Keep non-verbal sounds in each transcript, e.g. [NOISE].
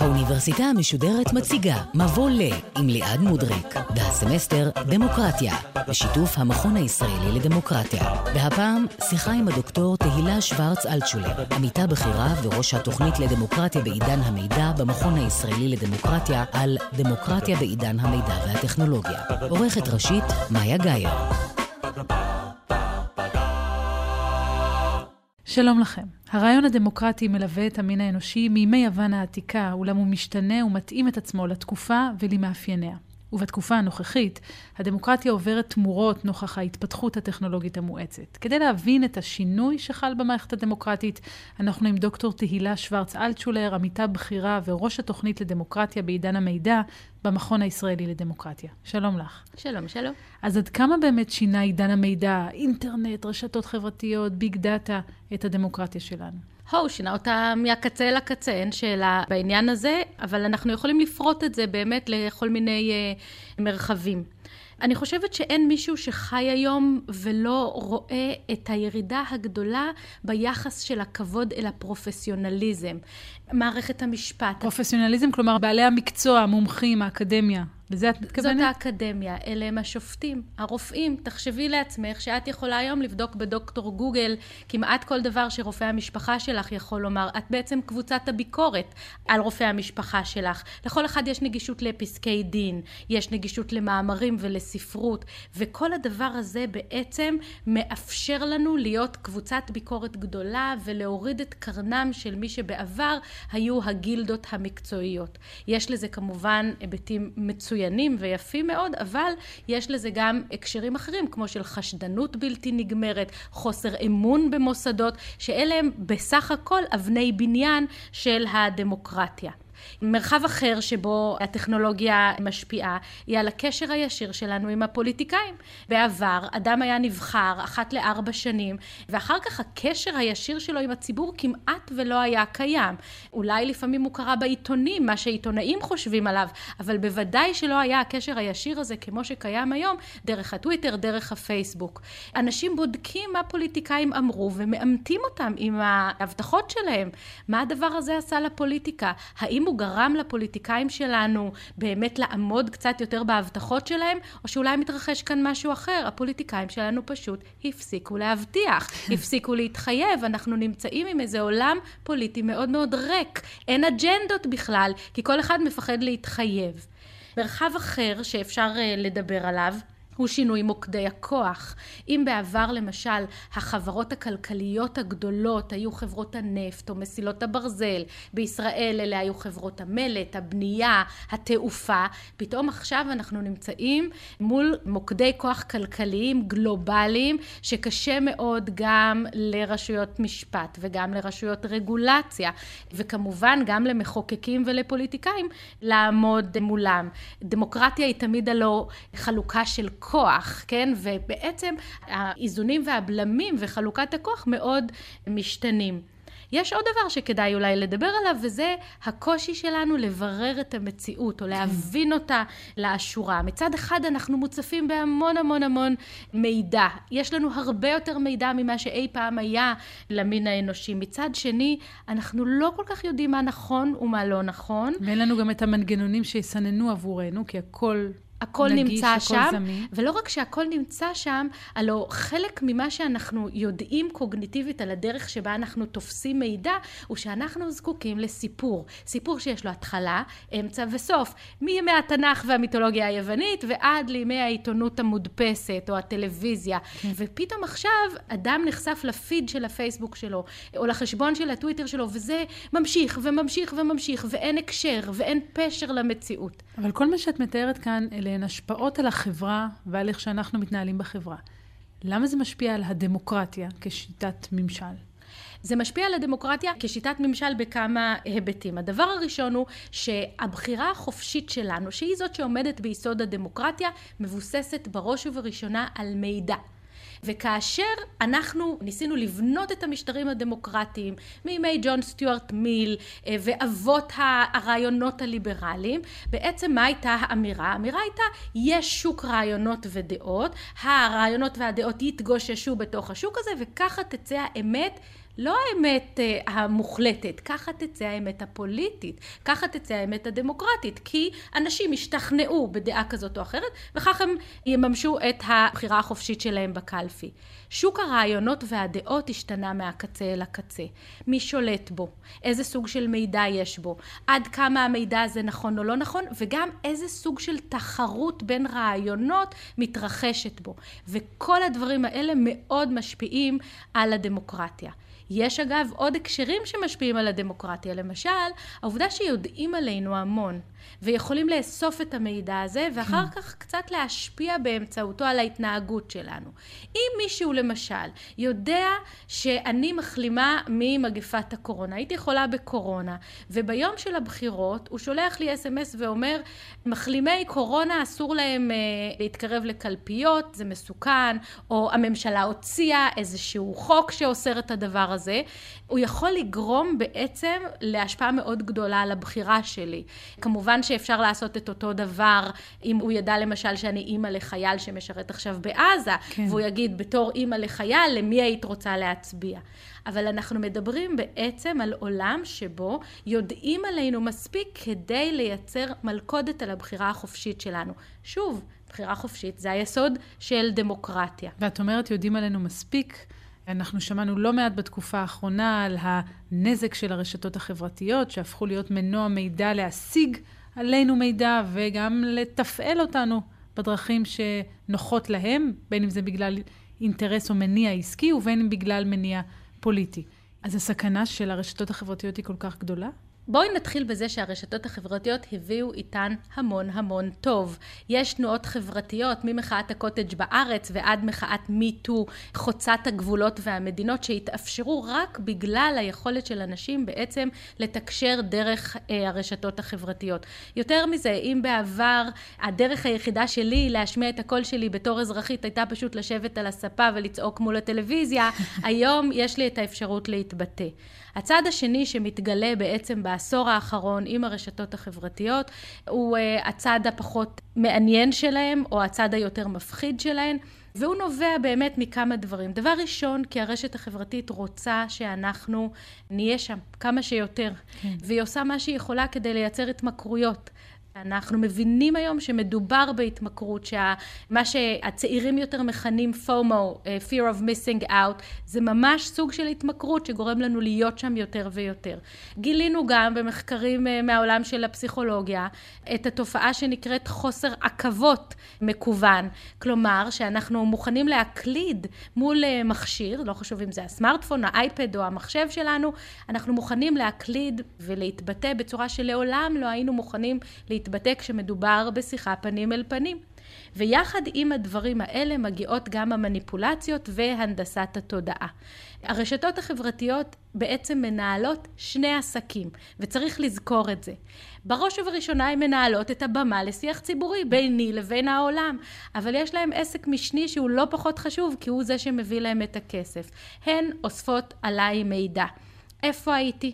האוניברסיטה המשודרת מציגה מבוא ל עם ליעד מודריק והסמסטר דמוקרטיה בשיתוף המכון הישראלי לדמוקרטיה. והפעם שיחה עם הדוקטור תהילה שוורץ אלטשולר עמיתה בכירה וראש התוכנית לדמוקרטיה בעידן המידע במכון הישראלי לדמוקרטיה על דמוקרטיה בעידן המידע והטכנולוגיה. עורכת ראשית מאיה גאייר שלום לכם. הרעיון הדמוקרטי מלווה את המין האנושי מימי יוון העתיקה, אולם הוא משתנה ומתאים את עצמו לתקופה ולמאפייניה. ובתקופה הנוכחית, הדמוקרטיה עוברת תמורות נוכח ההתפתחות הטכנולוגית המואצת. כדי להבין את השינוי שחל במערכת הדמוקרטית, אנחנו עם דוקטור תהילה שוורץ אלטשולר, עמיתה בכירה וראש התוכנית לדמוקרטיה בעידן המידע במכון הישראלי לדמוקרטיה. שלום לך. שלום, שלום. אז עד כמה באמת שינה עידן המידע, אינטרנט, רשתות חברתיות, ביג דאטה, את הדמוקרטיה שלנו? הו, שינה אותה מהקצה אל הקצה, אין שאלה בעניין הזה, אבל אנחנו יכולים לפרוט את זה באמת לכל מיני uh, מרחבים. אני חושבת שאין מישהו שחי היום ולא רואה את הירידה הגדולה ביחס של הכבוד אל הפרופסיונליזם. מערכת המשפט. פרופסיונליזם, כלומר בעלי המקצוע, המומחים, האקדמיה. לזה את מתכוונת? זאת האקדמיה, אלה הם השופטים, הרופאים. תחשבי לעצמך שאת יכולה היום לבדוק בדוקטור גוגל כמעט כל דבר שרופא המשפחה שלך יכול לומר. את בעצם קבוצת הביקורת על רופא המשפחה שלך. לכל אחד יש נגישות לפסקי דין, יש נגישות למאמרים ולספרות, וכל הדבר הזה בעצם מאפשר לנו להיות קבוצת ביקורת גדולה ולהוריד את קרנם של מי שבעבר היו הגילדות המקצועיות. יש לזה כמובן היבטים מצוינים ויפים מאוד, אבל יש לזה גם הקשרים אחרים, כמו של חשדנות בלתי נגמרת, חוסר אמון במוסדות, שאלה הם בסך הכל אבני בניין של הדמוקרטיה. מרחב אחר שבו הטכנולוגיה משפיעה היא על הקשר הישיר שלנו עם הפוליטיקאים. בעבר אדם היה נבחר אחת לארבע שנים ואחר כך הקשר הישיר שלו עם הציבור כמעט ולא היה קיים. אולי לפעמים הוא קרא בעיתונים מה שעיתונאים חושבים עליו אבל בוודאי שלא היה הקשר הישיר הזה כמו שקיים היום דרך הטוויטר, דרך הפייסבוק. אנשים בודקים מה פוליטיקאים אמרו ומאמתים אותם עם ההבטחות שלהם. מה הדבר הזה עשה לפוליטיקה? האם הוא גרם לפוליטיקאים שלנו באמת לעמוד קצת יותר בהבטחות שלהם, או שאולי מתרחש כאן משהו אחר. הפוליטיקאים שלנו פשוט הפסיקו להבטיח, הפסיקו להתחייב. אנחנו נמצאים עם איזה עולם פוליטי מאוד מאוד ריק. אין אג'נדות בכלל, כי כל אחד מפחד להתחייב. מרחב אחר שאפשר אה, לדבר עליו הוא שינוי מוקדי הכוח. אם בעבר למשל החברות הכלכליות הגדולות היו חברות הנפט או מסילות הברזל, בישראל אלה היו חברות המלט, הבנייה, התעופה, פתאום עכשיו אנחנו נמצאים מול מוקדי כוח כלכליים גלובליים שקשה מאוד גם לרשויות משפט וגם לרשויות רגולציה וכמובן גם למחוקקים ולפוליטיקאים לעמוד מולם. דמוקרטיה היא תמיד הלא חלוקה של כוח, כן? ובעצם האיזונים והבלמים וחלוקת הכוח מאוד משתנים. יש עוד דבר שכדאי אולי לדבר עליו, וזה הקושי שלנו לברר את המציאות, או להבין אותה לאשורה. מצד אחד אנחנו מוצפים בהמון המון המון מידע. יש לנו הרבה יותר מידע ממה שאי פעם היה למין האנושי. מצד שני, אנחנו לא כל כך יודעים מה נכון ומה לא נכון. ואין לנו גם את המנגנונים שיסננו עבורנו, כי הכל הכל נגיש, נמצא הכל שם, זמין. ולא רק שהכל נמצא שם, הלוא חלק ממה שאנחנו יודעים קוגניטיבית על הדרך שבה אנחנו תופסים מידע, הוא שאנחנו זקוקים לסיפור. סיפור שיש לו התחלה, אמצע וסוף. מימי התנ"ך והמיתולוגיה היוונית ועד לימי העיתונות המודפסת או הטלוויזיה. ופתאום עכשיו אדם נחשף לפיד של הפייסבוק שלו, או לחשבון של הטוויטר שלו, וזה ממשיך וממשיך וממשיך, ואין הקשר ואין פשר למציאות. אבל כל מה שאת מתארת כאן, אלה הן השפעות על החברה ועל איך שאנחנו מתנהלים בחברה. למה זה משפיע על הדמוקרטיה כשיטת ממשל? זה משפיע על הדמוקרטיה כשיטת ממשל בכמה היבטים. הדבר הראשון הוא שהבחירה החופשית שלנו, שהיא זאת שעומדת ביסוד הדמוקרטיה, מבוססת בראש ובראשונה על מידע. וכאשר אנחנו ניסינו לבנות את המשטרים הדמוקרטיים מימי ג'ון סטיוארט מיל אה, ואבות הרעיונות הליברליים, בעצם מה הייתה האמירה? האמירה הייתה יש שוק רעיונות ודעות, הרעיונות והדעות יתגוששו בתוך השוק הזה וככה תצא האמת לא האמת אה, המוחלטת, ככה תצא האמת הפוליטית, ככה תצא האמת הדמוקרטית, כי אנשים ישתכנעו בדעה כזאת או אחרת, וכך הם יממשו את הבחירה החופשית שלהם בקלפי. שוק הרעיונות והדעות השתנה מהקצה אל הקצה. מי שולט בו? איזה סוג של מידע יש בו? עד כמה המידע הזה נכון או לא נכון? וגם איזה סוג של תחרות בין רעיונות מתרחשת בו. וכל הדברים האלה מאוד משפיעים על הדמוקרטיה. יש אגב עוד הקשרים שמשפיעים על הדמוקרטיה, למשל העובדה שיודעים עלינו המון ויכולים לאסוף את המידע הזה ואחר כן. כך קצת להשפיע באמצעותו על ההתנהגות שלנו. אם מישהו למשל יודע שאני מחלימה ממגפת הקורונה, הייתי חולה בקורונה וביום של הבחירות הוא שולח לי אס.אם.אס ואומר מחלימי קורונה אסור להם אה, להתקרב לקלפיות, זה מסוכן, או הממשלה הוציאה איזשהו חוק שאוסר את הדבר הזה, הוא יכול לגרום בעצם להשפעה מאוד גדולה על הבחירה שלי. כמובן שאפשר לעשות את אותו דבר אם הוא ידע למשל שאני אימא לחייל שמשרת עכשיו בעזה, כן. והוא יגיד בתור אימא לחייל למי היית רוצה להצביע. אבל אנחנו מדברים בעצם על עולם שבו יודעים עלינו מספיק כדי לייצר מלכודת על הבחירה החופשית שלנו. שוב, בחירה חופשית זה היסוד של דמוקרטיה. ואת אומרת יודעים עלינו מספיק. אנחנו שמענו לא מעט בתקופה האחרונה על הנזק של הרשתות החברתיות, שהפכו להיות מנוע מידע להשיג עלינו מידע וגם לתפעל אותנו בדרכים שנוחות להם, בין אם זה בגלל אינטרס או מניע עסקי ובין אם בגלל מניע פוליטי. אז הסכנה של הרשתות החברתיות היא כל כך גדולה? בואי נתחיל בזה שהרשתות החברתיות הביאו איתן המון המון טוב. יש תנועות חברתיות ממחאת הקוטג' בארץ ועד מחאת מיטו חוצת הגבולות והמדינות שהתאפשרו רק בגלל היכולת של אנשים בעצם לתקשר דרך אה, הרשתות החברתיות. יותר מזה, אם בעבר הדרך היחידה שלי להשמיע את הקול שלי בתור אזרחית הייתה פשוט לשבת על הספה ולצעוק מול הטלוויזיה, [LAUGHS] היום יש לי את האפשרות להתבטא. הצד השני שמתגלה בעצם בעשור האחרון עם הרשתות החברתיות הוא uh, הצד הפחות מעניין שלהם או הצד היותר מפחיד שלהם והוא נובע באמת מכמה דברים. דבר ראשון, כי הרשת החברתית רוצה שאנחנו נהיה שם כמה שיותר, כן. והיא עושה מה שהיא יכולה כדי לייצר התמכרויות. אנחנו מבינים היום שמדובר בהתמכרות, שמה שהצעירים יותר מכנים FOMO, אה, Fear of Missing Out, זה ממש סוג של התמכרות שגורם לנו להיות שם יותר ויותר. גילינו גם במחקרים אה, מהעולם של הפסיכולוגיה את התופעה שנקראת חוסר עכבות מקוון. כלומר, שאנחנו מוכנים להקליד מול אה, מכשיר, לא חשוב אם זה הסמארטפון, האייפד או המחשב שלנו, אנחנו מוכנים להקליד ולהתבטא בצורה שלעולם לא היינו מוכנים להתבטא. להתבטא כשמדובר בשיחה פנים אל פנים. ויחד עם הדברים האלה מגיעות גם המניפולציות והנדסת התודעה. הרשתות החברתיות בעצם מנהלות שני עסקים, וצריך לזכור את זה. בראש ובראשונה הן מנהלות את הבמה לשיח ציבורי ביני לבין העולם, אבל יש להם עסק משני שהוא לא פחות חשוב, כי הוא זה שמביא להם את הכסף. הן אוספות עליי מידע. איפה הייתי?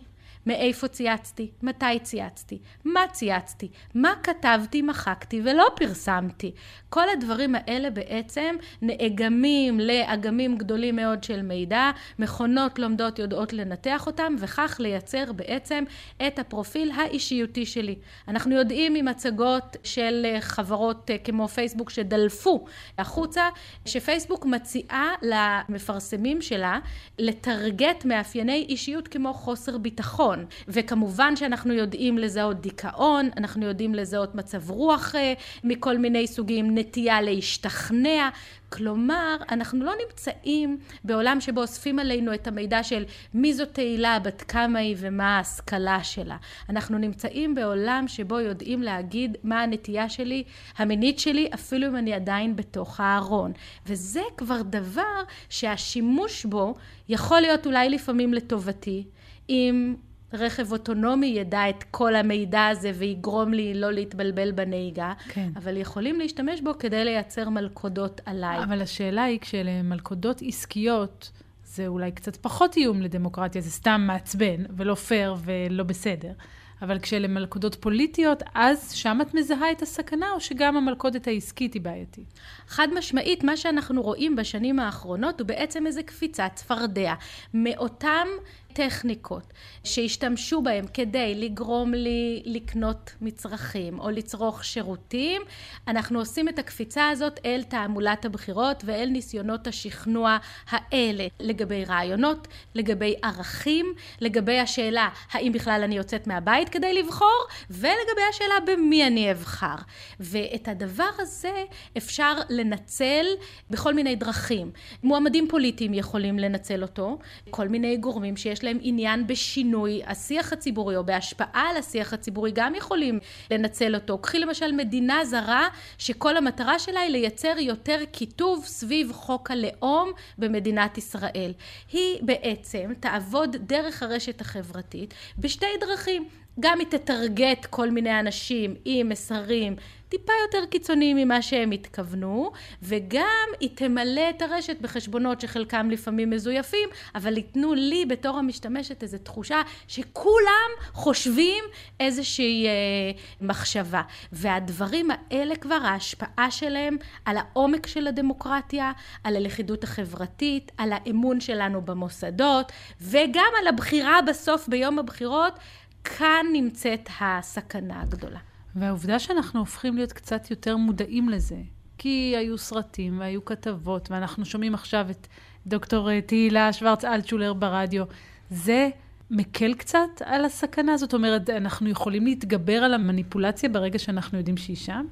מאיפה צייצתי, מתי צייצתי, מה צייצתי, מה כתבתי, מחקתי ולא פרסמתי. כל הדברים האלה בעצם נאגמים לאגמים גדולים מאוד של מידע, מכונות לומדות יודעות לנתח אותם וכך לייצר בעצם את הפרופיל האישיותי שלי. אנחנו יודעים ממצגות של חברות כמו פייסבוק שדלפו החוצה, שפייסבוק מציעה למפרסמים שלה לטרגט מאפייני אישיות כמו חוסר ביטחון. דיכאון. וכמובן שאנחנו יודעים לזהות דיכאון, אנחנו יודעים לזהות מצב רוח אה, מכל מיני סוגים, נטייה להשתכנע. כלומר, אנחנו לא נמצאים בעולם שבו אוספים עלינו את המידע של מי זו תהילה, בת כמה היא ומה ההשכלה שלה. אנחנו נמצאים בעולם שבו יודעים להגיד מה הנטייה שלי, המינית שלי, אפילו אם אני עדיין בתוך הארון. וזה כבר דבר שהשימוש בו יכול להיות אולי לפעמים לטובתי, אם רכב אוטונומי ידע את כל המידע הזה ויגרום לי לא להתבלבל בנהיגה, כן. אבל יכולים להשתמש בו כדי לייצר מלכודות עליי. אבל השאלה היא, כשאלה מלכודות עסקיות, זה אולי קצת פחות איום לדמוקרטיה, זה סתם מעצבן ולא פייר ולא בסדר. אבל כשאלה מלכודות פוליטיות, אז שם את מזהה את הסכנה, או שגם המלכודת העסקית היא בעייתית? חד משמעית, מה שאנחנו רואים בשנים האחרונות הוא בעצם איזה קפיצת צפרדע. מאותם טכניקות שהשתמשו בהם כדי לגרום לי לקנות מצרכים או לצרוך שירותים, אנחנו עושים את הקפיצה הזאת אל תעמולת הבחירות ואל ניסיונות השכנוע האלה לגבי רעיונות, לגבי ערכים, לגבי השאלה האם בכלל אני יוצאת מהבית כדי לבחור ולגבי השאלה במי אני אבחר. ואת הדבר הזה אפשר לנצל בכל מיני דרכים. מועמדים פוליטיים יכולים לנצל אותו, כל מיני גורמים שיש שיש להם עניין בשינוי השיח הציבורי או בהשפעה על השיח הציבורי גם יכולים לנצל אותו. קחי למשל מדינה זרה שכל המטרה שלה היא לייצר יותר קיטוב סביב חוק הלאום במדינת ישראל. היא בעצם תעבוד דרך הרשת החברתית בשתי דרכים. גם היא תטרגט כל מיני אנשים עם מסרים טיפה יותר קיצוניים ממה שהם התכוונו, וגם היא תמלא את הרשת בחשבונות שחלקם לפעמים מזויפים, אבל ייתנו לי בתור המשתמשת איזו תחושה שכולם חושבים איזושהי אה, מחשבה. והדברים האלה כבר, ההשפעה שלהם על העומק של הדמוקרטיה, על הלכידות החברתית, על האמון שלנו במוסדות, וגם על הבחירה בסוף ביום הבחירות, כאן נמצאת הסכנה הגדולה. והעובדה שאנחנו הופכים להיות קצת יותר מודעים לזה, כי היו סרטים והיו כתבות, ואנחנו שומעים עכשיו את דוקטור תהילה שוורץ אלטשולר ברדיו, זה מקל קצת על הסכנה? זאת אומרת, אנחנו יכולים להתגבר על המניפולציה ברגע שאנחנו יודעים שהיא שם?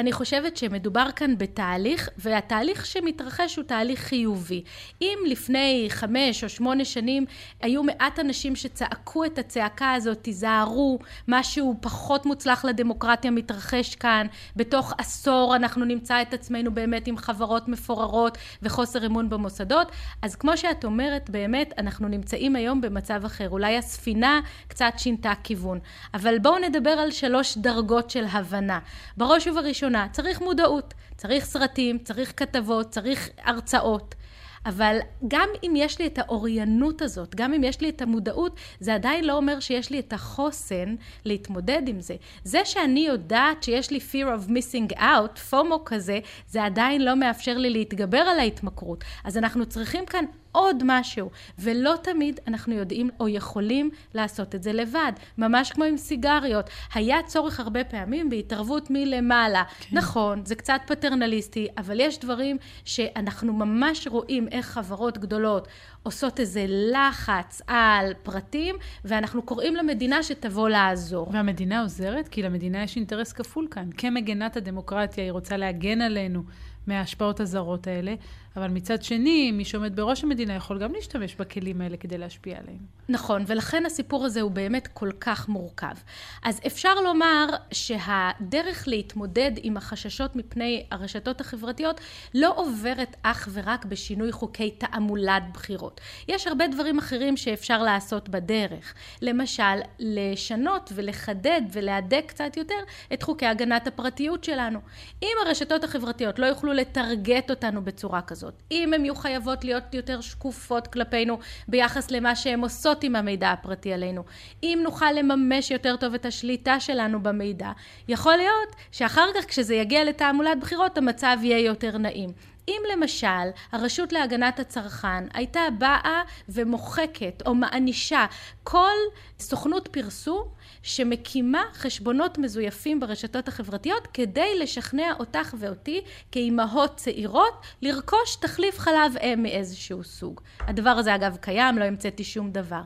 אני חושבת שמדובר כאן בתהליך, והתהליך שמתרחש הוא תהליך חיובי. אם לפני חמש או שמונה שנים היו מעט אנשים שצעקו את הצעקה הזאת, תיזהרו, משהו פחות מוצלח לדמוקרטיה מתרחש כאן, בתוך עשור אנחנו נמצא את עצמנו באמת עם חברות מפוררות וחוסר אמון במוסדות, אז כמו שאת אומרת, באמת אנחנו נמצאים היום במצב אחר. אולי הספינה קצת שינתה כיוון. אבל בואו נדבר על שלוש דרגות של הבנה. בראש ובראשונה ראשונה, צריך מודעות, צריך סרטים, צריך כתבות, צריך הרצאות. אבל גם אם יש לי את האוריינות הזאת, גם אם יש לי את המודעות, זה עדיין לא אומר שיש לי את החוסן להתמודד עם זה. זה שאני יודעת שיש לי fear of missing out, פומו כזה, זה עדיין לא מאפשר לי להתגבר על ההתמכרות. אז אנחנו צריכים כאן עוד משהו, ולא תמיד אנחנו יודעים או יכולים לעשות את זה לבד, ממש כמו עם סיגריות. היה צורך הרבה פעמים בהתערבות מלמעלה. כן. נכון, זה קצת פטרנליסטי, אבל יש דברים שאנחנו ממש רואים איך חברות גדולות עושות איזה לחץ על פרטים, ואנחנו קוראים למדינה שתבוא לעזור. והמדינה עוזרת? כי למדינה יש אינטרס כפול כאן. כמגנת הדמוקרטיה, היא רוצה להגן עלינו. מההשפעות הזרות האלה, אבל מצד שני, מי שעומד בראש המדינה יכול גם להשתמש בכלים האלה כדי להשפיע עליהם. נכון, ולכן הסיפור הזה הוא באמת כל כך מורכב. אז אפשר לומר שהדרך להתמודד עם החששות מפני הרשתות החברתיות לא עוברת אך ורק בשינוי חוקי תעמולת בחירות. יש הרבה דברים אחרים שאפשר לעשות בדרך. למשל, לשנות ולחדד ולהדק קצת יותר את חוקי הגנת הפרטיות שלנו. אם הרשתות החברתיות לא יוכלו לטרגט אותנו בצורה כזאת, אם הן יהיו חייבות להיות יותר שקופות כלפינו ביחס למה שהן עושות עם המידע הפרטי עלינו, אם נוכל לממש יותר טוב את השליטה שלנו במידע, יכול להיות שאחר כך כשזה יגיע לתעמולת בחירות המצב יהיה יותר נעים. אם למשל הרשות להגנת הצרכן הייתה באה ומוחקת או מענישה כל סוכנות פרסום שמקימה חשבונות מזויפים ברשתות החברתיות כדי לשכנע אותך ואותי כאימהות צעירות לרכוש תחליף חלב אם מאיזשהו סוג. הדבר הזה אגב קיים, לא המצאתי שום דבר.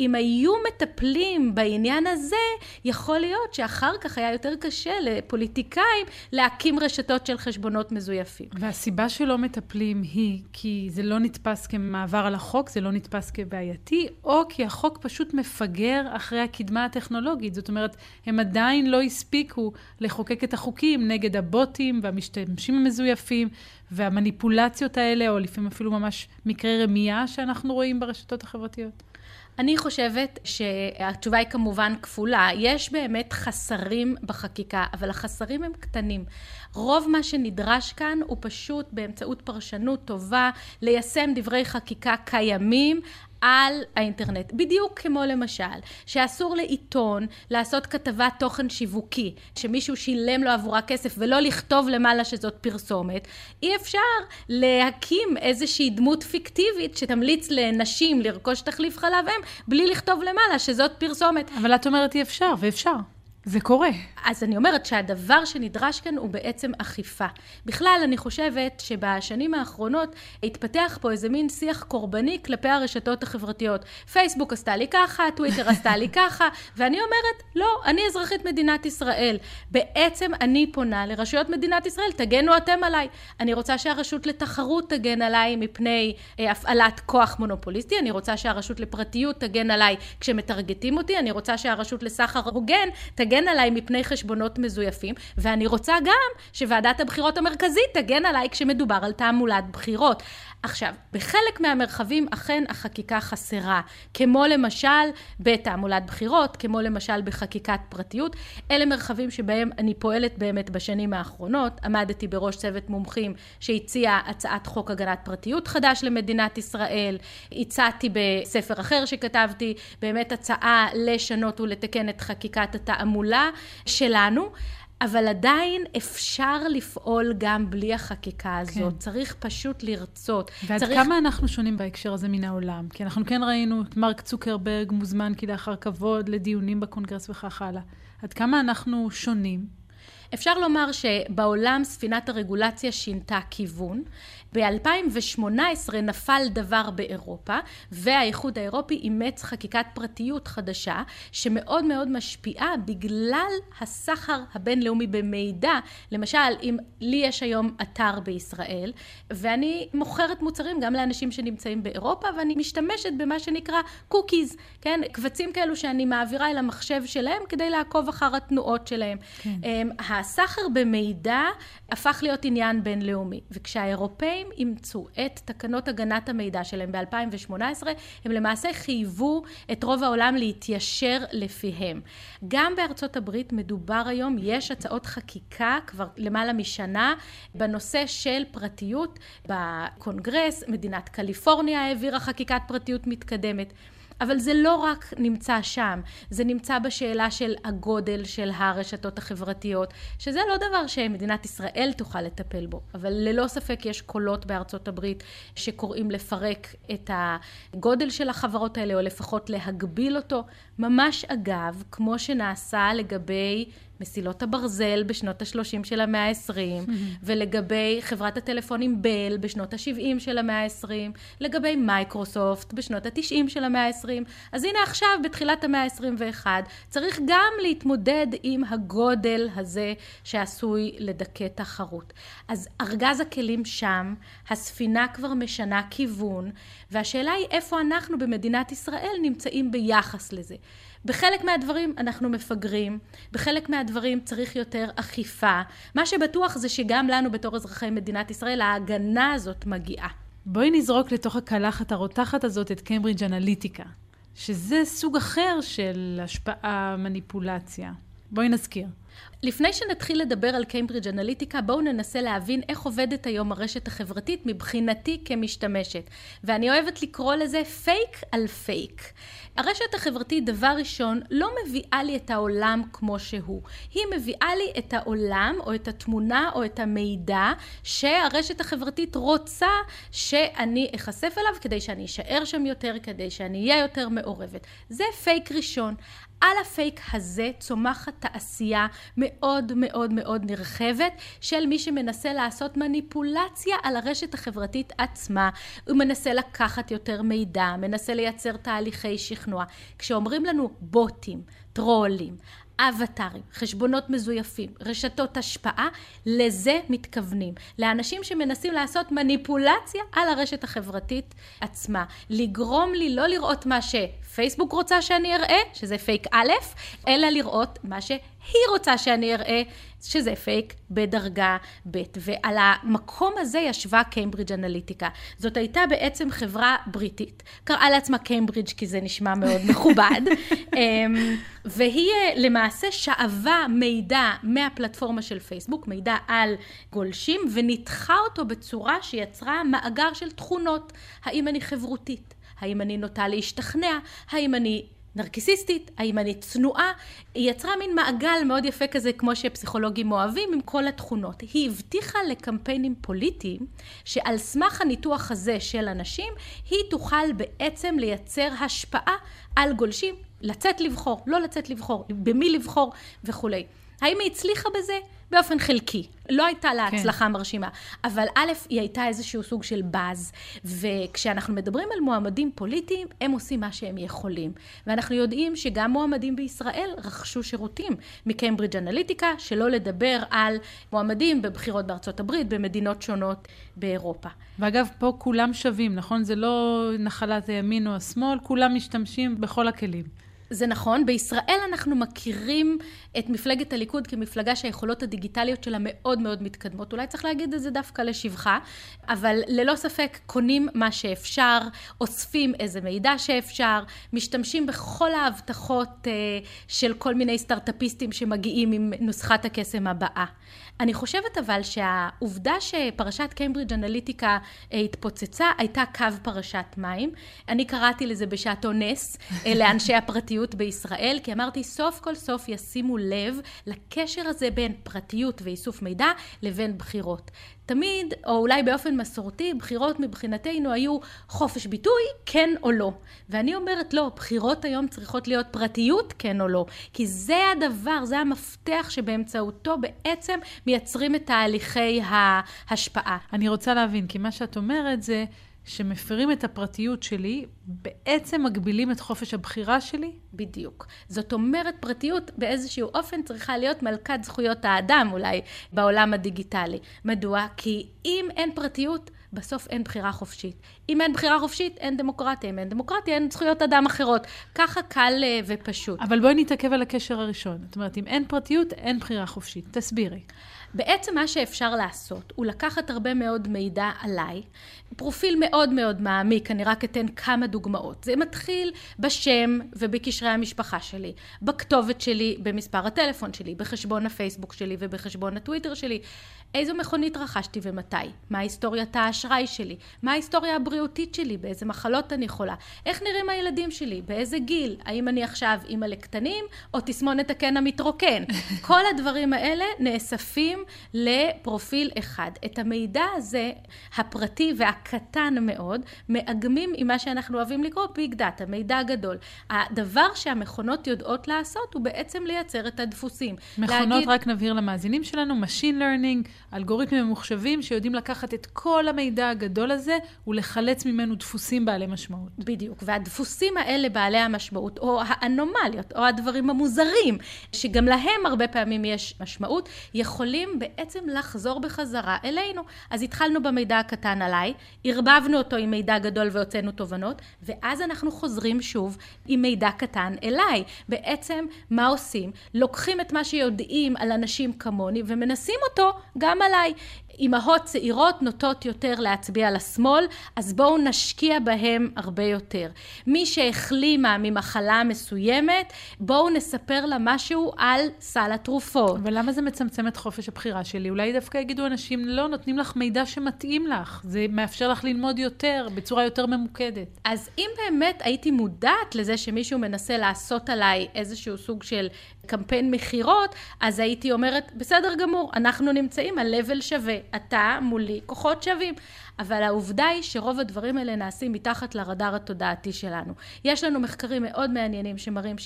אם היו מטפלים בעניין הזה, יכול להיות שאחר כך היה יותר קשה לפוליטיקאים להקים רשתות של חשבונות מזויפים. והסיבה שלא מטפלים היא כי זה לא נתפס כמעבר על החוק, זה לא נתפס כבעייתי, או כי החוק פשוט מפגר אחרי הקדמה הטכנולוגית. זאת אומרת, הם עדיין לא הספיקו לחוקק את החוקים נגד הבוטים והמשתמשים המזויפים והמניפולציות האלה, או לפעמים אפילו ממש מקרי רמייה שאנחנו רואים ברשתות החברתיות. אני חושבת שהתשובה היא כמובן כפולה. יש באמת חסרים בחקיקה, אבל החסרים הם קטנים. רוב מה שנדרש כאן הוא פשוט באמצעות פרשנות טובה ליישם דברי חקיקה קיימים על האינטרנט. בדיוק כמו למשל, שאסור לעיתון לעשות כתבת תוכן שיווקי, שמישהו שילם לו עבורה כסף ולא לכתוב למעלה שזאת פרסומת, אי אפשר להקים איזושהי דמות פיקטיבית שתמליץ לנשים לרכוש תחליף חלב אם בלי לכתוב למעלה שזאת פרסומת. אבל את אומרת אי אפשר, ואפשר. זה קורה. אז אני אומרת שהדבר שנדרש כאן הוא בעצם אכיפה. בכלל, אני חושבת שבשנים האחרונות התפתח פה איזה מין שיח קורבני כלפי הרשתות החברתיות. פייסבוק עשתה לי ככה, טוויטר [LAUGHS] עשתה לי ככה, ואני אומרת, לא, אני אזרחית מדינת ישראל. בעצם אני פונה לרשויות מדינת ישראל, תגנו אתם עליי. אני רוצה שהרשות לתחרות תגן עליי מפני אה, הפעלת כוח מונופוליסטי, אני רוצה שהרשות לפרטיות תגן עליי כשמטרגטים אותי, אני רוצה שהרשות לסחר הוגן תגן תגן עליי מפני חשבונות מזויפים, ואני רוצה גם שוועדת הבחירות המרכזית תגן עליי כשמדובר על תעמולת בחירות. עכשיו, בחלק מהמרחבים אכן החקיקה חסרה, כמו למשל בתעמולת בחירות, כמו למשל בחקיקת פרטיות. אלה מרחבים שבהם אני פועלת באמת בשנים האחרונות. עמדתי בראש צוות מומחים שהציע הצעת חוק הגנת פרטיות חדש למדינת ישראל. הצעתי בספר אחר שכתבתי באמת הצעה לשנות ולתקן את חקיקת התעמולה שלנו. אבל עדיין אפשר לפעול גם בלי החקיקה הזאת. כן. צריך פשוט לרצות. ועד צריך... כמה אנחנו שונים בהקשר הזה מן העולם? כי אנחנו כן ראינו את מרק צוקרברג מוזמן כלאחר כבוד לדיונים בקונגרס וכך הלאה. עד כמה אנחנו שונים? אפשר לומר שבעולם ספינת הרגולציה שינתה כיוון. ב-2018 נפל דבר באירופה והאיחוד האירופי אימץ חקיקת פרטיות חדשה שמאוד מאוד משפיעה בגלל הסחר הבינלאומי במידע. למשל, אם לי יש היום אתר בישראל ואני מוכרת מוצרים גם לאנשים שנמצאים באירופה ואני משתמשת במה שנקרא קוקיז, כן? קבצים כאלו שאני מעבירה אל המחשב שלהם כדי לעקוב אחר התנועות שלהם. כן. הסחר במידע הפך להיות עניין בינלאומי וכשהאירופאים האירופאים אימצו את תקנות הגנת המידע שלהם ב-2018, הם למעשה חייבו את רוב העולם להתיישר לפיהם. גם בארצות הברית מדובר היום, יש הצעות חקיקה כבר למעלה משנה בנושא של פרטיות בקונגרס, מדינת קליפורניה העבירה חקיקת פרטיות מתקדמת. אבל זה לא רק נמצא שם, זה נמצא בשאלה של הגודל של הרשתות החברתיות, שזה לא דבר שמדינת ישראל תוכל לטפל בו, אבל ללא ספק יש קולות בארצות הברית שקוראים לפרק את הגודל של החברות האלה, או לפחות להגביל אותו, ממש אגב, כמו שנעשה לגבי מסילות הברזל בשנות ה-30 של המאה ה-20, ולגבי חברת הטלפונים בל בשנות ה-70 של המאה ה-20, לגבי מייקרוסופט בשנות ה-90 של המאה ה-20. אז הנה עכשיו, בתחילת המאה ה-21, צריך גם להתמודד עם הגודל הזה שעשוי לדכא תחרות. אז ארגז הכלים שם, הספינה כבר משנה כיוון, והשאלה היא איפה אנחנו במדינת ישראל נמצאים ביחס לזה. בחלק מהדברים אנחנו מפגרים, בחלק מהדברים צריך יותר אכיפה. מה שבטוח זה שגם לנו בתור אזרחי מדינת ישראל ההגנה הזאת מגיעה. בואי נזרוק לתוך הקלחת הרותחת הזאת את קיימברידג' אנליטיקה, שזה סוג אחר של השפעה, מניפולציה. בואי נזכיר. לפני שנתחיל לדבר על קיימברידג' אנליטיקה, בואו ננסה להבין איך עובדת היום הרשת החברתית מבחינתי כמשתמשת. ואני אוהבת לקרוא לזה פייק על פייק. הרשת החברתית, דבר ראשון, לא מביאה לי את העולם כמו שהוא. היא מביאה לי את העולם, או את התמונה, או את המידע, שהרשת החברתית רוצה שאני אחשף אליו, כדי שאני אשאר שם יותר, כדי שאני אהיה יותר מעורבת. זה פייק ראשון. על הפייק הזה צומחת תעשייה מאוד מאוד מאוד נרחבת של מי שמנסה לעשות מניפולציה על הרשת החברתית עצמה. הוא מנסה לקחת יותר מידע, מנסה לייצר תהליכי שכנוע. כשאומרים לנו בוטים, טרולים, אבטארים, חשבונות מזויפים, רשתות השפעה, לזה מתכוונים. לאנשים שמנסים לעשות מניפולציה על הרשת החברתית עצמה. לגרום לי לא לראות מה שפייסבוק רוצה שאני אראה, שזה פייק א', אלא לראות מה שהיא רוצה שאני אראה, שזה פייק בדרגה ב'. ועל המקום הזה ישבה קיימברידג' אנליטיקה. זאת הייתה בעצם חברה בריטית. קראה לעצמה קיימברידג' כי זה נשמע מאוד [LAUGHS] מכובד. אמ, והיא אה, למעשה שאבה מידע מהפלטפורמה של פייסבוק, מידע על גולשים, וניתחה אותו בצורה שיצרה מאגר של תכונות. האם אני חברותית? האם אני נוטה להשתכנע? האם אני נרקיסיסטית, האם אני צנועה, היא יצרה מין מעגל מאוד יפה כזה, כמו שפסיכולוגים אוהבים, עם כל התכונות. היא הבטיחה לקמפיינים פוליטיים, שעל סמך הניתוח הזה של אנשים, היא תוכל בעצם לייצר השפעה על גולשים, לצאת לבחור, לא לצאת לבחור, במי לבחור וכולי. האם היא הצליחה בזה? באופן חלקי. לא הייתה לה כן. הצלחה כן. מרשימה. אבל א', היא הייתה איזשהו סוג של באז, וכשאנחנו מדברים על מועמדים פוליטיים, הם עושים מה שהם יכולים. ואנחנו יודעים שגם מועמדים בישראל רכשו שירותים מקיימברידג' אנליטיקה, שלא לדבר על מועמדים בבחירות בארצות הברית, במדינות שונות באירופה. ואגב, פה כולם שווים, נכון? זה לא נחלת הימין או השמאל, כולם משתמשים בכל הכלים. זה נכון, בישראל אנחנו מכירים את מפלגת הליכוד כמפלגה שהיכולות הדיגיטליות שלה מאוד מאוד מתקדמות. אולי צריך להגיד את זה דווקא לשבחה, אבל ללא ספק קונים מה שאפשר, אוספים איזה מידע שאפשר, משתמשים בכל ההבטחות אה, של כל מיני סטארט-אפיסטים שמגיעים עם נוסחת הקסם הבאה. אני חושבת אבל שהעובדה שפרשת קיימברידג' אנליטיקה התפוצצה הייתה קו פרשת מים. אני קראתי לזה בשעתו נס אה, לאנשי הפרטיות בישראל, כי אמרתי סוף כל סוף ישימו לב לקשר הזה בין פרטיות ואיסוף מידע לבין בחירות. תמיד, או אולי באופן מסורתי, בחירות מבחינתנו היו חופש ביטוי, כן או לא. ואני אומרת לא, בחירות היום צריכות להיות פרטיות, כן או לא. כי זה הדבר, זה המפתח שבאמצעותו בעצם מייצרים את תהליכי ההשפעה. אני רוצה להבין, כי מה שאת אומרת זה... שמפרים את הפרטיות שלי, בעצם מגבילים את חופש הבחירה שלי? בדיוק. זאת אומרת, פרטיות באיזשהו אופן צריכה להיות מלכת זכויות האדם אולי בעולם הדיגיטלי. מדוע? כי אם אין פרטיות, בסוף אין בחירה חופשית. אם אין בחירה חופשית, אין דמוקרטיה. אם אין דמוקרטיה, אין זכויות אדם אחרות. ככה קל אה, ופשוט. אבל בואי נתעכב על הקשר הראשון. זאת אומרת, אם אין פרטיות, אין בחירה חופשית. תסבירי. בעצם מה שאפשר לעשות הוא לקחת הרבה מאוד מידע עליי, פרופיל מאוד מאוד מעמיק, אני רק אתן כמה דוגמאות. זה מתחיל בשם ובקשרי המשפחה שלי, בכתובת שלי, במספר הטלפון שלי, בחשבון הפייסבוק שלי ובחשבון הטוויטר שלי. איזו מכונית רכשתי ומתי, מה היסטוריית האשראי שלי, מה ההיסטוריה הבריאותית שלי, באיזה מחלות אני חולה, איך נראים הילדים שלי, באיזה גיל, האם אני עכשיו אימא לקטנים או תסמונת הקן המתרוקן. [LAUGHS] כל הדברים האלה נאספים לפרופיל אחד. את המידע הזה, הפרטי והקטן מאוד, מאגמים עם מה שאנחנו אוהבים לקרוא ביג דאטה, מידע גדול. הדבר שהמכונות יודעות לעשות הוא בעצם לייצר את הדפוסים. מכונות, להגיד... רק נבהיר למאזינים שלנו, Machine Learning, אלגוריתמים ממוחשבים שיודעים לקחת את כל המידע הגדול הזה ולחלץ ממנו דפוסים בעלי משמעות. בדיוק, והדפוסים האלה בעלי המשמעות, או האנומליות, או הדברים המוזרים, שגם להם הרבה פעמים יש משמעות, יכולים בעצם לחזור בחזרה אלינו. אז התחלנו במידע הקטן עליי, ערבבנו אותו עם מידע גדול והוצאנו תובנות, ואז אנחנו חוזרים שוב עם מידע קטן אליי. בעצם, מה עושים? לוקחים את מה שיודעים על אנשים כמוני ומנסים אותו גם עליי. אימהות צעירות נוטות יותר להצביע לשמאל, אז בואו נשקיע בהם הרבה יותר. מי שהחלימה ממחלה מסוימת, בואו נספר לה משהו על סל התרופות. ולמה זה מצמצם את חופש הבחירה שלי? אולי דווקא יגידו אנשים, לא, נותנים לך מידע שמתאים לך. זה מאפשר לך ללמוד יותר, בצורה יותר ממוקדת. אז אם באמת הייתי מודעת לזה שמישהו מנסה לעשות עליי איזשהו סוג של קמפיין מכירות, אז הייתי אומרת, בסדר גמור, אנחנו נמצאים על לבל שווה. אתה מולי כוחות שווים. אבל העובדה היא שרוב הדברים האלה נעשים מתחת לרדאר התודעתי שלנו. יש לנו מחקרים מאוד מעניינים שמראים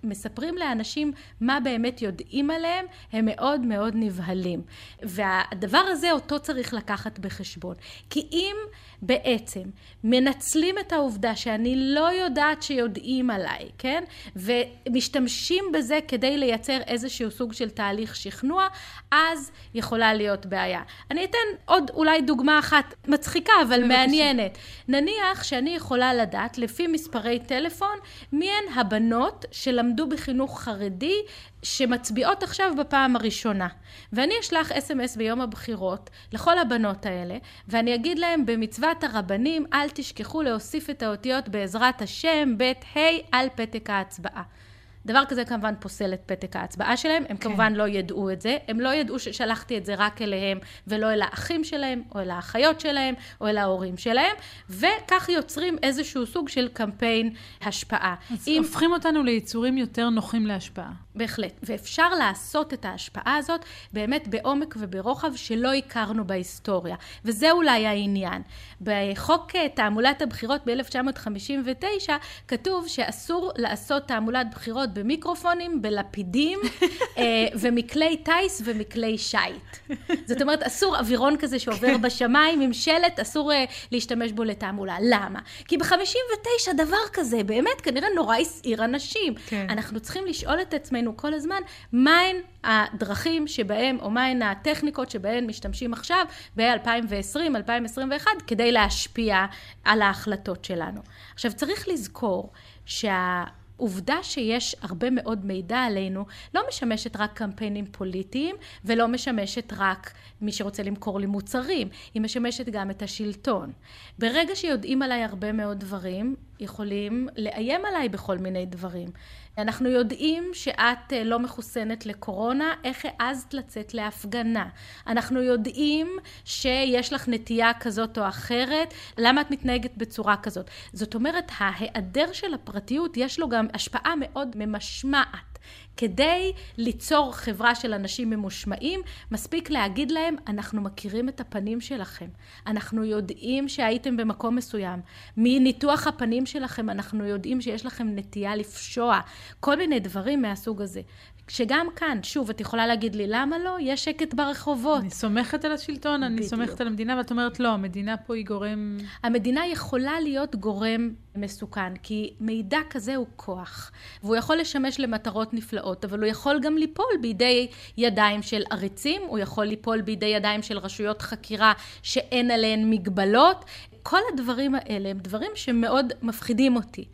שכשמספרים לאנשים מה באמת יודעים עליהם, הם מאוד מאוד נבהלים. והדבר הזה אותו צריך לקחת בחשבון. כי אם בעצם מנצלים את העובדה שאני לא יודעת שיודעים עליי, כן? ומשתמשים בזה כדי לייצר איזשהו סוג של תהליך שכנוע, אז יכולה להיות בעיה. אני אתן עוד אולי דוגמה אחת מצחיקה אבל בבקשה. מעניינת. נניח שאני יכולה לדעת לפי מספרי טלפון מי הן הבנות שלמדו למדו בחינוך חרדי, שמצביעות עכשיו בפעם הראשונה. ואני אשלח אס.אם.אס ביום הבחירות לכל הבנות האלה, ואני אגיד להם במצוות הרבנים, אל תשכחו להוסיף את האותיות בעזרת השם, בית ה' על פתק ההצבעה. דבר כזה כמובן פוסל את פתק ההצבעה שלהם, הם כן. כמובן לא ידעו את זה, הם לא ידעו ששלחתי את זה רק אליהם ולא אל האחים שלהם, או אל האחיות שלהם, או אל ההורים שלהם, וכך יוצרים איזשהו סוג של קמפיין השפעה. אז אם... הופכים אותנו ליצורים יותר נוחים להשפעה. בהחלט, ואפשר לעשות את ההשפעה הזאת באמת בעומק וברוחב שלא הכרנו בהיסטוריה, וזה אולי העניין. בחוק אה, תעמולת הבחירות ב-1959 כתוב שאסור לעשות תעמולת בחירות במיקרופונים, בלפידים [LAUGHS] אה, ומכלי טיס ומכלי שיט. זאת אומרת, אסור אווירון כזה שעובר בשמיים עם שלט, אסור אה, להשתמש בו לתעמולה. למה? כי ב-59 דבר כזה באמת כנראה נורא הסעיר אנשים. כן. אנחנו צריכים לשאול את עצמנו עצמנו כל הזמן, מהן הדרכים שבהם, או מהן הטכניקות שבהן משתמשים עכשיו ב-2020, 2021, כדי להשפיע על ההחלטות שלנו. עכשיו, צריך לזכור שה... עובדה שיש הרבה מאוד מידע עלינו לא משמשת רק קמפיינים פוליטיים ולא משמשת רק מי שרוצה למכור לי מוצרים, היא משמשת גם את השלטון. ברגע שיודעים עליי הרבה מאוד דברים, יכולים לאיים עליי בכל מיני דברים. אנחנו יודעים שאת אה, לא מחוסנת לקורונה, איך העזת לצאת להפגנה? אנחנו יודעים שיש לך נטייה כזאת או אחרת, למה את מתנהגת בצורה כזאת? זאת אומרת, ההיעדר של הפרטיות יש לו גם השפעה מאוד ממשמעת. כדי ליצור חברה של אנשים ממושמעים, מספיק להגיד להם, אנחנו מכירים את הפנים שלכם. אנחנו יודעים שהייתם במקום מסוים. מניתוח הפנים שלכם אנחנו יודעים שיש לכם נטייה לפשוע. כל מיני דברים מהסוג הזה. שגם כאן, שוב, את יכולה להגיד לי, למה לא? יש שקט ברחובות. אני סומכת על השלטון, אני בדיוק. סומכת על המדינה, ואת אומרת, לא, המדינה פה היא גורם... המדינה יכולה להיות גורם מסוכן, כי מידע כזה הוא כוח, והוא יכול לשמש למטרות נפלאות, אבל הוא יכול גם ליפול בידי ידיים של עריצים, הוא יכול ליפול בידי ידיים של רשויות חקירה שאין עליהן מגבלות. כל הדברים האלה הם דברים שמאוד מפחידים אותי.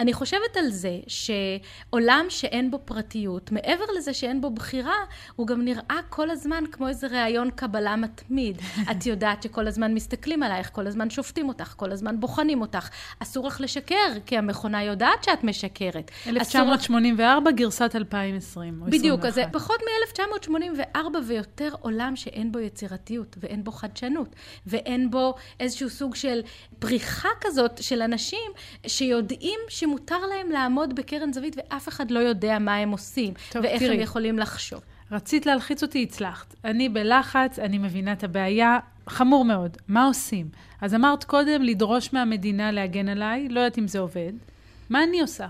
אני חושבת על זה שעולם שאין בו פרטיות, מעבר לזה שאין בו בחירה, הוא גם נראה כל הזמן כמו איזה ראיון קבלה מתמיד. [LAUGHS] את יודעת שכל הזמן מסתכלים עלייך, כל הזמן שופטים אותך, כל הזמן בוחנים אותך. אסור לך לשקר, כי המכונה יודעת שאת משקרת. 1984, לך... גרסת 2020. בדיוק, אז זה פחות מ-1984 ויותר עולם שאין בו יצירתיות, ואין בו חדשנות, ואין בו איזשהו סוג של פריחה כזאת של אנשים שיודעים ש... שמותר להם לעמוד בקרן זווית ואף אחד לא יודע מה הם עושים, טוב, ואיך תראי, הם יכולים לחשוב. רצית להלחיץ אותי, הצלחת. אני בלחץ, אני מבינה את הבעיה, חמור מאוד. מה עושים? אז אמרת קודם לדרוש מהמדינה להגן עליי, לא יודעת אם זה עובד. מה אני עושה?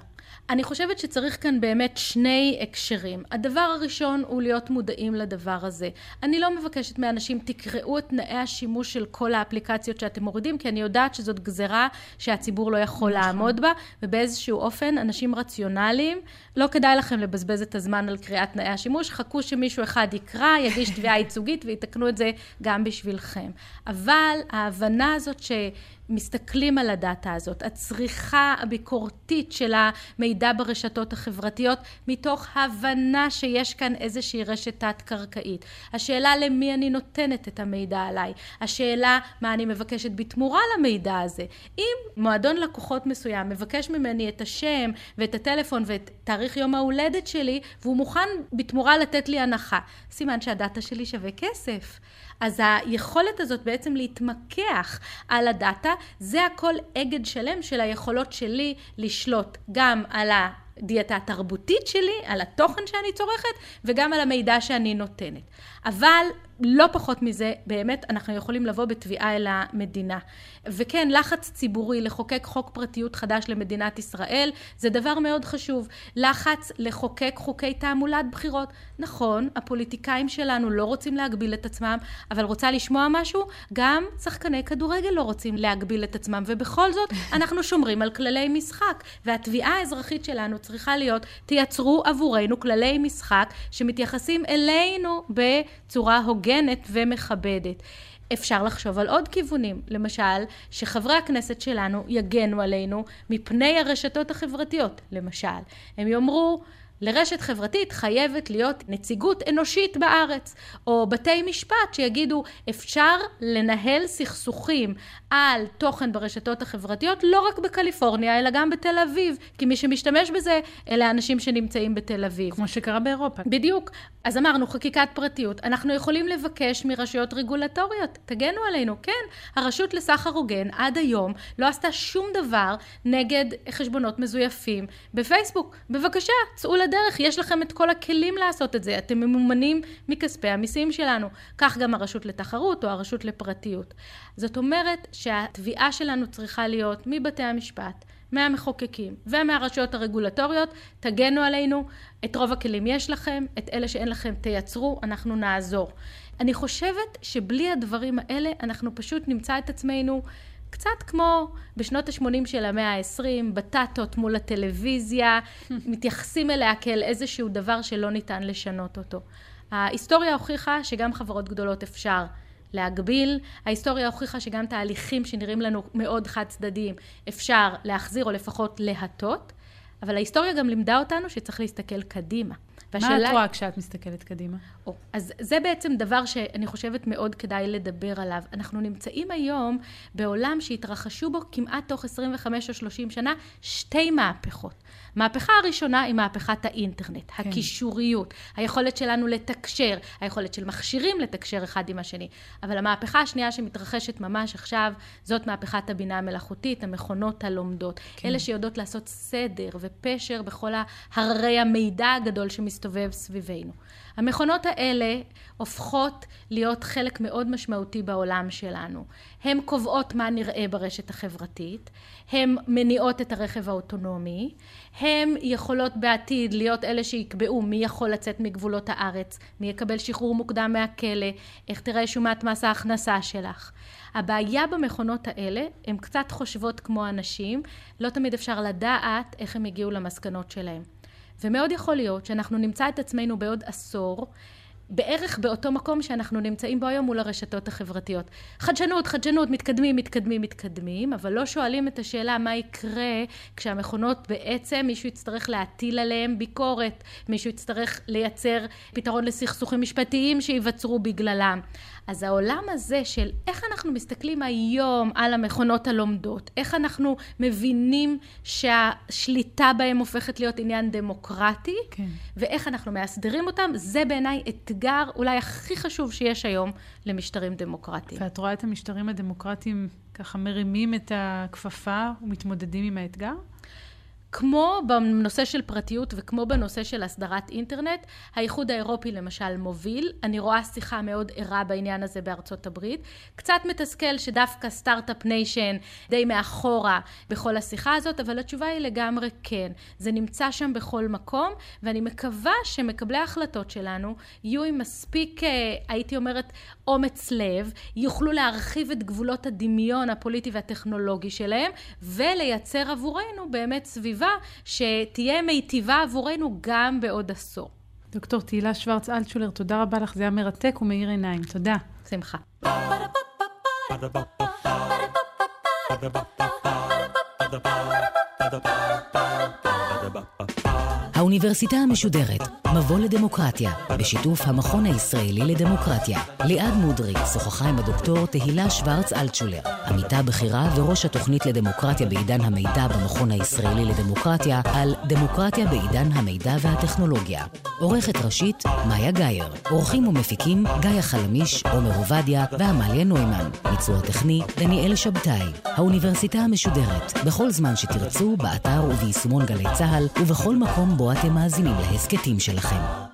אני חושבת שצריך כאן באמת שני הקשרים. הדבר הראשון הוא להיות מודעים לדבר הזה. אני לא מבקשת מאנשים תקראו את תנאי השימוש של כל האפליקציות שאתם מורידים, כי אני יודעת שזאת גזרה שהציבור לא יכול נכון. לעמוד בה, ובאיזשהו אופן אנשים רציונליים, לא כדאי לכם לבזבז את הזמן על קריאת תנאי השימוש, חכו שמישהו אחד יקרא, יגיש תביעה ייצוגית ויתקנו את זה גם בשבילכם. אבל ההבנה הזאת ש... מסתכלים על הדאטה הזאת, הצריכה הביקורתית של המידע ברשתות החברתיות, מתוך הבנה שיש כאן איזושהי רשת תת-קרקעית. השאלה למי אני נותנת את המידע עליי, השאלה מה אני מבקשת בתמורה למידע הזה. אם מועדון לקוחות מסוים מבקש ממני את השם ואת הטלפון ואת תאריך יום ההולדת שלי, והוא מוכן בתמורה לתת לי הנחה, סימן שהדאטה שלי שווה כסף. אז היכולת הזאת בעצם להתמקח על הדאטה, זה הכל אגד שלם של היכולות שלי לשלוט גם על הדיאטה התרבותית שלי, על התוכן שאני צורכת וגם על המידע שאני נותנת. אבל לא פחות מזה, באמת אנחנו יכולים לבוא בתביעה אל המדינה. וכן, לחץ ציבורי לחוקק חוק פרטיות חדש למדינת ישראל, זה דבר מאוד חשוב. לחץ לחוקק חוקי תעמולת בחירות. נכון, הפוליטיקאים שלנו לא רוצים להגביל את עצמם, אבל רוצה לשמוע משהו? גם שחקני כדורגל לא רוצים להגביל את עצמם, ובכל זאת [LAUGHS] אנחנו שומרים על כללי משחק. והתביעה האזרחית שלנו צריכה להיות, תייצרו עבורנו כללי משחק שמתייחסים אלינו בצורה הוגנת ומכבדת. אפשר לחשוב על עוד כיוונים. למשל, שחברי הכנסת שלנו יגנו עלינו מפני הרשתות החברתיות. למשל, הם יאמרו, לרשת חברתית חייבת להיות נציגות אנושית בארץ, או בתי משפט שיגידו אפשר לנהל סכסוכים על תוכן ברשתות החברתיות לא רק בקליפורניה אלא גם בתל אביב, כי מי שמשתמש בזה אלה האנשים שנמצאים בתל אביב. כמו שקרה באירופה. בדיוק. אז אמרנו חקיקת פרטיות, אנחנו יכולים לבקש מרשויות רגולטוריות, תגנו עלינו, כן, הרשות לסחר הוגן עד היום לא עשתה שום דבר נגד חשבונות מזויפים בפייסבוק, בבקשה, צאו לדרך, יש לכם את כל הכלים לעשות את זה, אתם ממומנים מכספי המיסים שלנו, כך גם הרשות לתחרות או הרשות לפרטיות. זאת אומרת שהתביעה שלנו צריכה להיות מבתי המשפט, מהמחוקקים ומהרשויות הרגולטוריות, תגנו עלינו, את רוב הכלים יש לכם, את אלה שאין לכם תייצרו, אנחנו נעזור. אני חושבת שבלי הדברים האלה אנחנו פשוט נמצא את עצמנו קצת כמו בשנות ה-80 של המאה ה-20, בטטות מול הטלוויזיה, [LAUGHS] מתייחסים אליה כאל איזשהו דבר שלא ניתן לשנות אותו. ההיסטוריה הוכיחה שגם חברות גדולות אפשר להגביל. ההיסטוריה הוכיחה שגם תהליכים שנראים לנו מאוד חד צדדיים אפשר להחזיר או לפחות להטות, אבל ההיסטוריה גם לימדה אותנו שצריך להסתכל קדימה. והשאלה... מה את רואה כשאת מסתכלת קדימה? או, אז זה בעצם דבר שאני חושבת מאוד כדאי לדבר עליו. אנחנו נמצאים היום בעולם שהתרחשו בו כמעט תוך 25 או 30 שנה שתי מהפכות. המהפכה הראשונה היא מהפכת האינטרנט, כן. הקישוריות, היכולת שלנו לתקשר, היכולת של מכשירים לתקשר אחד עם השני. אבל המהפכה השנייה שמתרחשת ממש עכשיו, זאת מהפכת הבינה המלאכותית, המכונות הלומדות. כן. אלה שיודעות לעשות סדר ופשר בכל הררי המידע הגדול שמסתובב סביבנו. המכונות האלה הופכות להיות חלק מאוד משמעותי בעולם שלנו. הן קובעות מה נראה ברשת החברתית, הן מניעות את הרכב האוטונומי, הן יכולות בעתיד להיות אלה שיקבעו מי יכול לצאת מגבולות הארץ, מי יקבל שחרור מוקדם מהכלא, איך תראה שומת מס ההכנסה שלך. הבעיה במכונות האלה, הן קצת חושבות כמו אנשים, לא תמיד אפשר לדעת איך הם הגיעו למסקנות שלהם. ומאוד יכול להיות שאנחנו נמצא את עצמנו בעוד עשור בערך באותו מקום שאנחנו נמצאים בו היום מול הרשתות החברתיות. חדשנות, חדשנות, מתקדמים, מתקדמים, מתקדמים, אבל לא שואלים את השאלה מה יקרה כשהמכונות בעצם מישהו יצטרך להטיל עליהם ביקורת, מישהו יצטרך לייצר פתרון לסכסוכים משפטיים שייווצרו בגללם. אז העולם הזה של איך אנחנו מסתכלים היום על המכונות הלומדות, איך אנחנו מבינים שהשליטה בהם הופכת להיות עניין דמוקרטי, כן. ואיך אנחנו מאסדרים אותם, זה בעיניי אתגר אולי הכי חשוב שיש היום למשטרים דמוקרטיים. ואת רואה את המשטרים הדמוקרטיים ככה מרימים את הכפפה ומתמודדים עם האתגר? כמו בנושא של פרטיות וכמו בנושא של הסדרת אינטרנט, האיחוד האירופי למשל מוביל, אני רואה שיחה מאוד ערה בעניין הזה בארצות הברית, קצת מתסכל שדווקא Start-Up Nation די מאחורה בכל השיחה הזאת, אבל התשובה היא לגמרי כן, זה נמצא שם בכל מקום, ואני מקווה שמקבלי ההחלטות שלנו יהיו עם מספיק, אה, הייתי אומרת, אומץ לב, יוכלו להרחיב את גבולות הדמיון הפוליטי והטכנולוגי שלהם, ולייצר עבורנו באמת סביבה סביבה שתהיה מיטיבה עבורנו גם בעוד עשור. דוקטור תהילה שוורץ אלטשולר, תודה רבה לך, זה היה מרתק ומאיר עיניים. תודה. שמחה. האוניברסיטה המשודרת, מבוא לדמוקרטיה, בשיתוף המכון הישראלי לדמוקרטיה. ליעד מודריק שוחחה עם הדוקטור תהילה שוורץ אלטשולר, עמיתה בכירה וראש התוכנית לדמוקרטיה בעידן המידע במכון הישראלי לדמוקרטיה, על דמוקרטיה בעידן המידע והטכנולוגיה. עורכת ראשית, מאיה גאייר. עורכים ומפיקים, גיא חלמיש, עומר עובדיה ועמליה נוימן. ביצוע טכני, דניאל שבתאי. האוניברסיטה המשודרת, בכל זמן שתרצו, באתר וביישומון גלי צה"ל, ובכל מקום בו אתם מאזינים להסכתים שלכם.